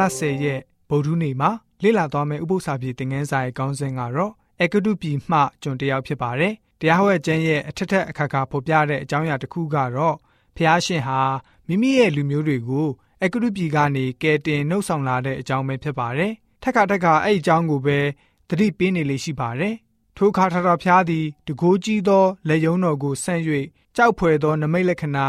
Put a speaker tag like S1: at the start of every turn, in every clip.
S1: လ10ရက်ဗုဒ္ဓနေ့မှာလေ့လာသွားမယ့်ဥပုသ္စာပြေသင်ခန်းစာရဲ့ခေါင်းစဉ်ကတော့အကတုပြီမှကျွန်တယောက်ဖြစ်ပါတယ်။တရားဟောကျမ်းရဲ့အထက်ထက်အခါခါဖော်ပြတဲ့အကြောင်းအရာတစ်ခုကတော့ဖျားရှင်ဟာမိမိရဲ့လူမျိုးတွေကိုအကတုပြီကနေကယ်တင်နှုတ်ဆောင်လာတဲ့အကြောင်းပဲဖြစ်ပါတယ်။ထက်ခါထက်ခါအဲ့ဒီအကြောင်းကိုပဲသတိပေးနေလေရှိပါတယ်။ထိုခါထထဖျားသည်တကိုးကြီးသောလက်ယုံတော်ကိုဆန့်၍ကြောက်ဖွယ်သောနမိတ်လက္ခဏာ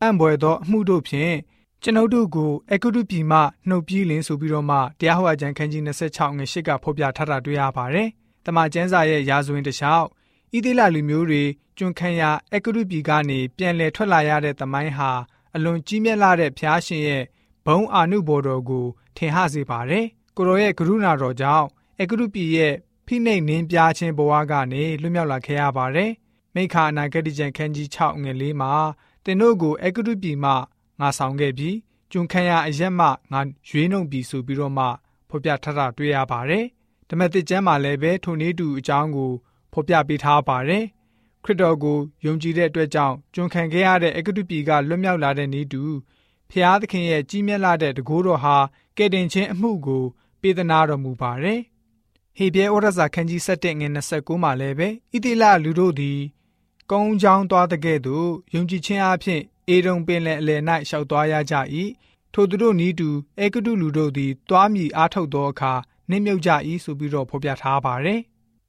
S1: အံ့ဖွယ်သောအမှုတို့ဖြင့် ကျွန်ုပ်တို့ကိုအကုတုပြည်မှနှုတ်ပြီးလင်းဆိုပြီးတော့မှတရားဟောကြံခန်းကြီး26ငွေ8ကဖော်ပြထားတာတွေ့ရပါတယ်။တမန်ကျမ်းစာရဲ့ရာဇဝင်တလျှောက်ဣသေလလူမျိုးတွေကျွန်းခံရအကုတုပြည်ကနေပြန်လည်ထွက်လာရတဲ့တမိုင်းဟာအလွန်ကြီးမြတ်လာတဲ့ဖျားရှင်ရဲ့ဘုံအာနုဘော်တော်ကိုထင်ဟစေပါတယ်။ကိုရောရဲ့ကရုဏာတော်ကြောင့်အကုတုပြည်ရဲ့ဖိနှိပ်နင်းပြခြင်းဘဝကနေလွတ်မြောက်လာခဲ့ရပါတယ်။မိခါအနာဂတိကျန်ခန်းကြီး6ငွေ4မှာတင်တို့ကိုအကုတုပြည်မှ ငါဆောင်ခဲ့ပြီးကျွန်းခန့်ရအရက်မှငါရွေးနှုံပြီးဆိုပြီးတော့မှဖော်ပြထားတာတွေ့ရပါတယ်။ဓမ္မသစ်ကျမ်းမှာလည်းပဲထိုနည်းတူအကြောင်းကိုဖော်ပြပေးထားပါတယ်။ခရစ်တော်ကိုယုံကြည်တဲ့အတွက်ကြောင့်ကျွန်းခံခဲ့ရတဲ့အကတုပီကလွတ်မြောက်လာတဲ့နည်းတူဖျားသခင်ရဲ့ကြီးမြတ်လာတဲ့တကိုးတော်ဟာကယ်တင်ခြင်းအမှုကိုပေးသနာတော်မူပါတယ်။ဟေပြဲဩရစာခန်းကြီး7ငွေ29မှာလည်းပဲဣတိလလူတို့သည်ကုန်းချောင်းသွားတဲ့ကဲ့သို့ယုံကြည်ခြင်းအဖြစ် အေဒုံပင်လယ်အလယ်၌ရှောက်သွားရကြ၏ထိုသူတို့နီးတူအေကတုလူတို့သည်တွားမြည်အားထုတ်သောအခါနှိမ့်မြုပ်ကြ၏ဆိုပြီးတော့ဖော်ပြထားပါတယ်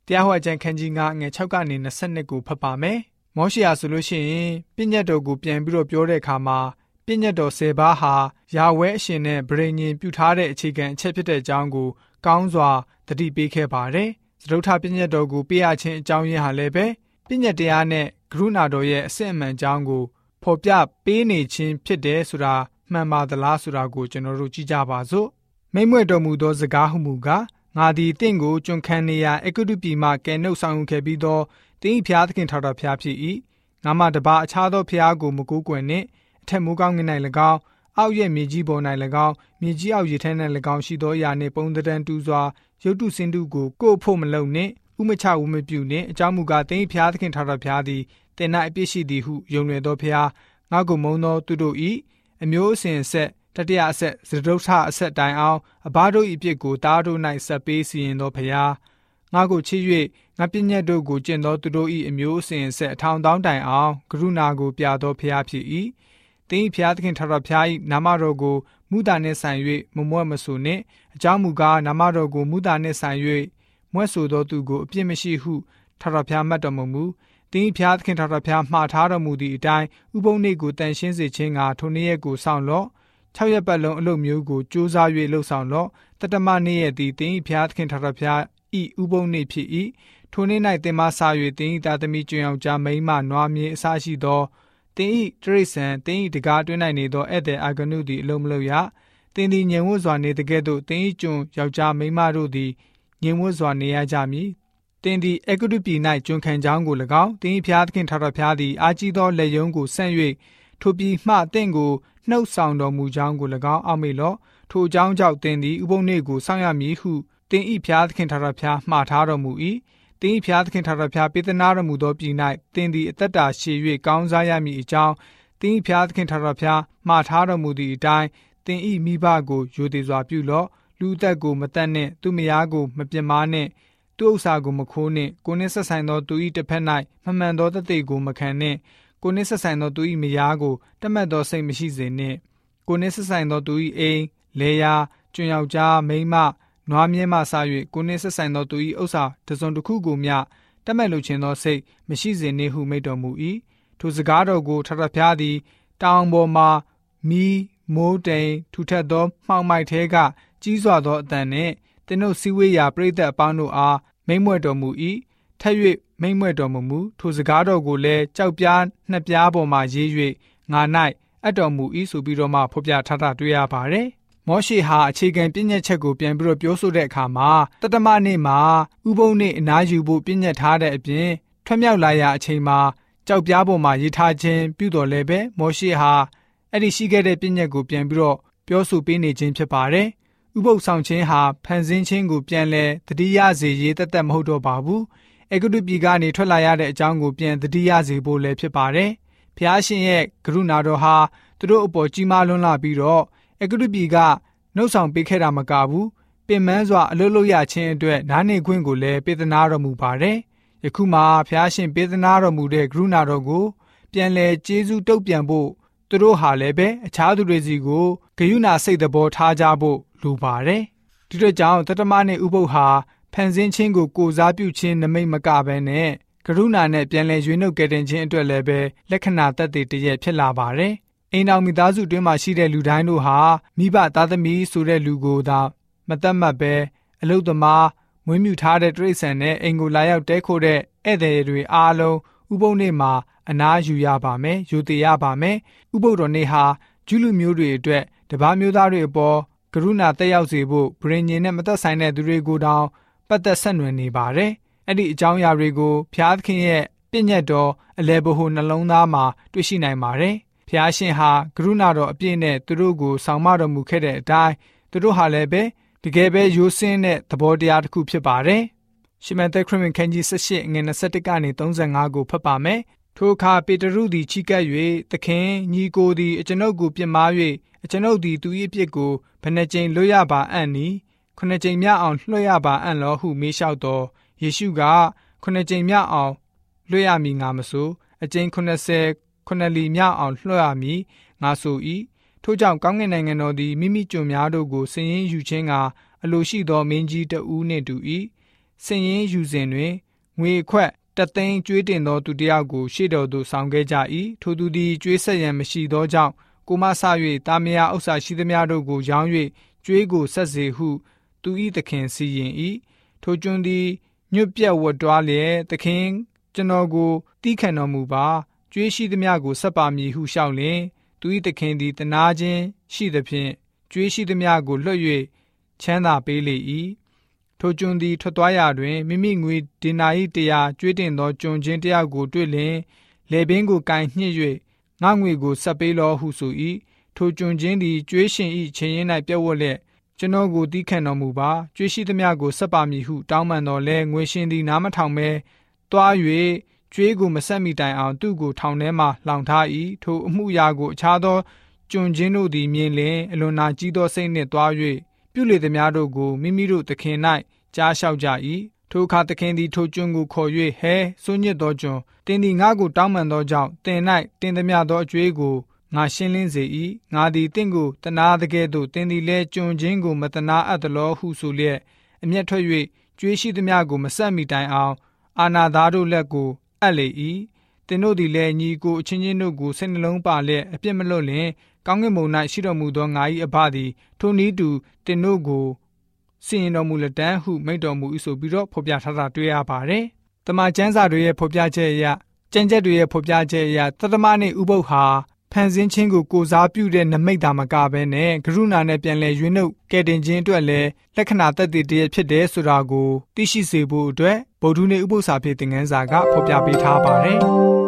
S1: တရားဟောကျမ်းခန်းကြီး9ငွေ6ကနေ22ကိုဖတ်ပါမယ်မောရှိယာဆိုလို့ရှိရင်ပြည့်ညတ်တော်ကိုပြန်ပြီးတော့ပြောတဲ့အခါမှာပြည့်ညတ်တော်10ပါးဟာယာဝဲအရှင်နဲ့ဗြိဉ္ဉ်ပြုထားတဲ့အခြေခံအချက်ဖြစ်တဲ့အကြောင်းကိုကောင်းစွာသတိပေးခဲ့ပါတယ်သဒုထပြည့်ညတ်တော်ကိုပေးရခြင်းအကြောင်းရင်းဟာလည်းပဲပြည့်ညတ်တရားနဲ့ကရုဏာတော်ရဲ့အစစ်အမှန်အကြောင်းကို ဖော်ပြပေးနေခြင်းဖြစ်တယ်ဆိုတာမှန်ပါသလားဆိုတာကိုကျွန်တော်တို့ကြည့်ကြပါစို့မိမ့်မွဲ့တော်မူသောစကားဟုမူကားငါသည်တင့်ကိုကျွန်ခံနေရာအကုတုပြည်မှကဲနှုတ်ဆောင်ခဲ့ပြီးသောတင်းဖျားသခင်ထောက်တော်ဖျားဖြစ်၏ငါမှတပါအခြားသောဖျားကိုမကူးကွယ်နှင့်အထက်မူကောင်းငင်၌၎င်းအောက်ရဲ့မြေကြီးပေါ်၌၎င်းမြေကြီးအောက်ရေထဲ၌၎င်းရှိသောအရာနှင့်ပုံသဏ္ဍာန်တူစွာရုပ်တုစင်တုကိုကို့ဖို့မလုံနှင့်ဥမချဝမပြုနှင့်အကြောင်းမူကားတင်းဖျားသခင်ထောက်တော်ဖျားသည် တင်၌အပြစ်ရှိသည်ဟုယုံလွယ်သောဖျားငါကိုမုံသောသူတို့၏အမျိုးအစဉ်ဆက်တတိယအဆက်သဒုဋ္ဌအဆက်တိုင်အောင်အဘတို့၏ပြစ်ကိုတားတို့၌ဆက်ပေးစီရင်သောဖျားငါကိုချစ်၍ငါပြည့်ညတ်တို့ကိုကျင့်သောသူတို့၏အမျိုးအစဉ်ဆက်အထောင်တောင်းတိုင်အောင်ကရုဏာကိုပြသောဖျားဖြစ်၏တင်းဖျားသခင်ထထဖျား၏နာမတော်ကိုမူတာနှင့်ဆိုင်၍မမွဲ့မဆူနှင့်အကြောင်းမူကားနာမတော်ကိုမူတာနှင့်ဆိုင်၍မွဲ့ဆိုသောသူကိုအပြစ်မရှိဟုထထဖျားမှတ်တော်မမူ တင်းဖျားသခင်ထာတော်ဖျားမှားထားတော်မူသည့်အတိုင်းဥပုံနေ့ကိုတန်ရှင်းစေခြင်းကထိုနေ့ရက်ကိုစောင့်လော့၆ရက်ပတ်လုံးအလုပ်မျိုးကိုစူးစမ်း၍လှုပ်ဆောင်လော့တတမနေ့ရက်သည်တင်းဖျားသခင်ထာတော်ဖျားဤဥပုံနေ့ဖြစ်၏ထိုနေ့၌တင်မဆာ၍တင်းဤသားသမီးကျွင်အောင်ကြားမိမ့်မနွားမြေအစရှိသောတင်းဤတရိษံတင်းဤတကားတွင်း၌နေသောဧည့်သည်အာဂနုသည်အလုံးမလို့ရတင်းသည်ညင်ဝတ်စွာနေတကဲ့သို့တင်းဤကျွန်းယောက်ျားမိန်းမတို့သည်ညင်ဝတ်စွာနေရကြမည် တင်သည်အကုတုပြည်၌ကျွန်ခံကြောင်းကို၎င်းတင်းဖျားသခင်ထာတော်ဖျားသည်အာကြီးသောလက်ယုံကိုဆန့်၍ထိုပြည်မှတင့်ကိုနှုတ်ဆောင်တော်မူကြောင်းကို၎င်းအောက်မေလော့ထိုအကြောင်းကြောင့်တင်သည်ဥပုံနေ့ကိုစောင့်ရမည်ဟုတင်ဤဖျားသခင်ထာတော်ဖျားမှားထားတော်မူ၏တင်ဤဖျားသခင်ထာတော်ဖျားပေးသနာတော်မူသောပြည်၌တင်သည်အသက်တာရှည်၍ကောင်းစားရမည်အကြောင်းတင်ဤဖျားသခင်ထာတော်ဖျားမှားထားတော်မူသည့်အတိုင်းတင်ဤမိဘကိုယိုသေးစွာပြုလော့လူသက်ကိုမတတ်နှင့်သူမယားကိုမပြစ်မှားနှင့် သူဥစ္စာကိုမခိုးနှင့်ကိုနှင့်ဆက်ဆိုင်သောသူ၏တစ်ဖက်၌မမှန်သောတသက်ကိုမခံနှင့်ကိုနှင့်ဆက်ဆိုင်သောသူ၏မယားကိုတတ်မှတ်သောစိတ်မရှိစေနှင့်ကိုနှင့်ဆက်ဆိုင်သောသူ၏အိမ်လေယာကျွံယောက်ျားမိန်းမနွားမြဲမှစ၍ကိုနှင့်ဆက်ဆိုင်သောသူ၏ဥစ္စာတစုံတစ်ခုကိုမျှတတ်မှတ်လိုခြင်းသောစိတ်မရှိစေနှင့်ဟုမိန့်တော်မူ၏ထိုစကားတော်ကိုထထဖျားသည်တောင်ပေါ်မှမီးမိုးတိမ်ထူထပ်သောမှောင်မိုက်ထဲကကြီးစွာသောအတန်နှင့်တင်တို့စည်းဝေးရာပရိသတ်အပေါင်းတို့အား မိမ့်မွဲ့တော်မူ၏ထက်၍မိမ့်မွဲ့တော်မူမူထိုစကားတော်ကိုလည်းကြောက်ပြားနှစ်ပြားပေါ်မှရေး၍ငါ၌အပ်တော်မူ၏ဆိုပြီးတော့မှဖော်ပြထားတာတွေ့ရပါတယ်မောရှိဟာအခြေခံပြည့်ညက်ချက်ကိုပြန်ပြီးတော့ပြောဆိုတဲ့အခါမှာတတမနေ့မှာဥပုံနေ့အနားယူဖို့ပြည့်ညက်ထားတဲ့အပြင်ထွက်မြောက်လာရာအချိန်မှာကြောက်ပြားပေါ်မှာရေးထားခြင်းပြုတော်လည်းပဲမောရှိဟာအဲ့ဒီရှိခဲ့တဲ့ပြည့်ညက်ကိုပြန်ပြီးတော့ပြောဆိုပေးနေခြင်းဖြစ်ပါတယ် ဥပုပ်ဆောင်ခြင်းဟာဖန်ဆင်းခြင်းကိုပြန်လဲတတိယစေရေးတသက်မဟုတ်တော့ပါဘူးအေဂုတုပြည်ကနေထွက်လာရတဲ့အကြောင်းကိုပြန်တတိယစေဖို့လည်းဖြစ်ပါတယ်ဖျားရှင်ရဲ့ကရုဏာတော်ဟာသူတို့အပေါ်ကြီးမားလွန်းလာပြီးတော့အေဂုတုပြည်ကနှုတ်ဆောင်ပေးခဲ့တာမကဘူးပင်မစွာအလုလုရခြင်းအတွက်နားနေခွင့်ကိုလည်းပေးသနာတော်မူပါတယ်။ယခုမှဖျားရှင်ပေးသနာတော်မူတဲ့ကရုဏာတော်ကိုပြန်လည်ကျေးဇူးတုတ်ပြန်ဖို့သူတို့ဟာလည်းပဲအခြားသူတွေစီကိုဂယုဏစိတ်သဘောထားကြဖို့ လိုပါတယ်။ဒီတော့ကြောင့်တတမနဲ့ဥပုပ်ဟာဖန်ဆင်းခြင်းကိုကိုစားပြုခြင်းနမိတ်မကဘဲနဲ့ကရုဏာနဲ့ပြန်လည်ရွေးနှုတ်ကယ်တင်ခြင်းအတွက်လည်းပဲလက္ခဏာသက်သေတရက်ဖြစ်လာပါတယ်။အိမ်တော်မိသားစုတွင်းမှာရှိတဲ့လူတိုင်းတို့ဟာမိဘသားသမီးဆိုတဲ့လူကိုသာမတတ်မှတ်ပဲအလုသမားမွေးမြူထားတဲ့တရိษံနဲ့အိမ်ကိုလာရောက်တဲခိုတဲ့ဧည့်သည်တွေအားလုံးဥပုံနေ့မှာအနားယူရပါမယ်ယူတည်ရပါမယ်ဥပုပ်တော်နေ့ဟာကျူးလူမျိုးတွေအတွက်တပားမျိုးသားတွေအပေါ် ကရုဏာတက်ရောက်စေဖို့ဗြိဉ္ဉ်နဲ့မသက်ဆိုင်တဲ့သူတွေကိုတောင်ပတ်သက်ဆက်နွယ်နေပါတယ်အဲ့ဒီအကြောင်းအရာတွေကိုဖျားသခင်ရဲ့ပြည့်ညတ်တော်အလဲဘဟုနှလုံးသားမှာတွေ့ရှိနိုင်ပါတယ်ဖျားရှင်ဟာကရုဏာတော်အပြည့်နဲ့သူတို့ကိုဆောင်မတော်မူခဲ့တဲ့အတိုင်းသူတို့ဟာလည်းပဲတကယ်ပဲရိုးစင်းတဲ့သဘောတရားတစ်ခုဖြစ်ပါတယ်ရှမန်သက်ခရစ်ဝင်ခန်းကြီး18ငွေ21ကနေ35ကိုဖတ်ပါမယ် ထိုအခါပေတရုသည်ချီကပ်၍သခင်ညီကိုသည်အကျွန်ုပ်ကိုပြစ်မှား၍အကျွန်ုပ်သည်သူ၏ပြစ်ကိုဘယ်နှကြိမ်လွတ်ရပါအံ့နီခုနှစ်ကြိမ်မြောက်အောင်လွှတ်ရပါအံ့လောဟုမေးလျှောက်တော်ယေရှုကခုနှစ်ကြိမ်မြောက်အောင်လွှတ်ရမည်ငါမဆိုအကြိမ်90ခုနှစ်လီမြောက်အောင်လွှတ်ရမည်ငါဆို၏ထို့ကြောင့်ကောင်းကင်နိုင်ငံတော်သည်မိမိကျွန်များတို့ကိုစည်ရင်ယူခြင်းကအလိုရှိသောမင်းကြီးတဦးနှင့်တူ၏စည်ရင်ယူစဉ်တွင်ငွေခွက် တသိန်းကျွေးတင်သောသူတစ်ယောက်ကို ရှေ့တော်သို့ဆောင်ခဲ့ကြ၏ထိုသူသည်ကျွေးဆက်ရန်မရှိသောကြောင့်ကိုမဆ၍တာမယာဥစ္စာရှိသမျှတို့ကိုရောင်း၍ကျွေးကိုဆက်စေဟု သူ၏သခင်စီရင်၏ထိုကျွန်းသည်ညွတ်ပြက်ဝတ်တွားလျက်သခင်ကျွန်တော်ကိုတီးခံတော်မူပါကျွေးရှိသမျှကိုဆက်ပါမည်ဟုလျှောက်လင်သူ၏သခင်သည်တနာခြင်းရှိသဖြင့်ကျွေးရှိသမျှကိုလွှတ်၍ချမ်းသာပေးလေ၏ ထိုကျွန်သည်ထွက်သွားရာတွင်မိမိငွေဒေနာ၏တရားကျွေးတင်သောကျွန်ချင်းတယောက်ကိုတွေ့လျင်လေပင်ကိုကင်ညှစ်၍ငါငွေကိုဆက်ပေးလောဟုဆို၏ထိုကျွန်ချင်းသည်ကျွေးရှင်၏ခြင်းရင်၌ပြတ်ဝတ်လျက်ကျွန်တော်ကိုတီးခံတော်မူပါကျွေးရှိသမျှကိုဆက်ပါမည်ဟုတောင်းပန်တော်လဲငွေရှင်သည်နားမထောင်မဲတွား၍ကျွေးကိုမဆက်မိတိုင်အောင်သူ့ကိုထောင်ထဲမှလောင်ထား၏ထိုအမှုရာကိုအခြားသောကျွန်ချင်းတို့သည်မြင်လျင်အလွန်နာကြီးသောစိတ်နှင့်တွား၍ ပြုလေသည်များတို့ကိုမိမိတို့သခင်၌ကြားလျှောက်ကြ၏ထိုအခါသခင်သည်ထိုကျွန်ကိုခေါ်၍ဟဲဆွညစ်သောကျွန်တင်သည်ငါ့ကိုတောင်းပန်သောကြောင့်တင်၌တင်သည်များသောအကျွေးကိုငါရှင်းလင်းစေ၏ငါသည်တင့်ကိုတနာတကဲ့သို့တင်သည်လဲကျွန်ချင်းကိုမတနာအပ်သလောဟုဆိုလျက်အမျက်ထွက်၍ကျွေးရှိသည်များကိုမဆက်မိတိုင်အောင် အာနာသားတို့လက်ကိုအပ်လေ၏တင်တို့သည်လည်းညီကိုအချင်းချင်းတို့ကိုစိတ်နှလုံးပါလျက်အပြစ်မလွတ်လျင် ကောင်းကင်ဘုံ၌ရှိတော်မူသောငါ၏အဘသည်ထိုနည်းတူတင်တို့ကိုစီရင်တော်မူလက်တန်းဟုမိန့်တော်မူ၏ဆိုပြီးတော့ဖော်ပြထားတာတွေ့ရပါတယ်။တမန်ကျမ်းစာတွေရဲ့ဖော်ပြချက်အရကျမ်းချက်တွေရဲ့ဖော်ပြချက်အရတသမနဲ့ဥပုပ်ဟာဖန်ဆင်းခြင်းကိုကိုစားပြုတဲ့နမိတ်တာမကဘဲနဲ့ကရုဏာနဲ့ပြန်လည်ရွေးနှုတ်ကယ်တင်ခြင်းအတွက်လည်းလက္ခဏာသက်သေတည်းဖြစ်တယ်ဆိုတာကိုသိရှိစေဖို့အတွက်ဗုဒ္ဓနေဥပု္ပ္ပစာဖြစ်တဲ့ငန်းစာကဖော်ပြပေးထားပါတယ်။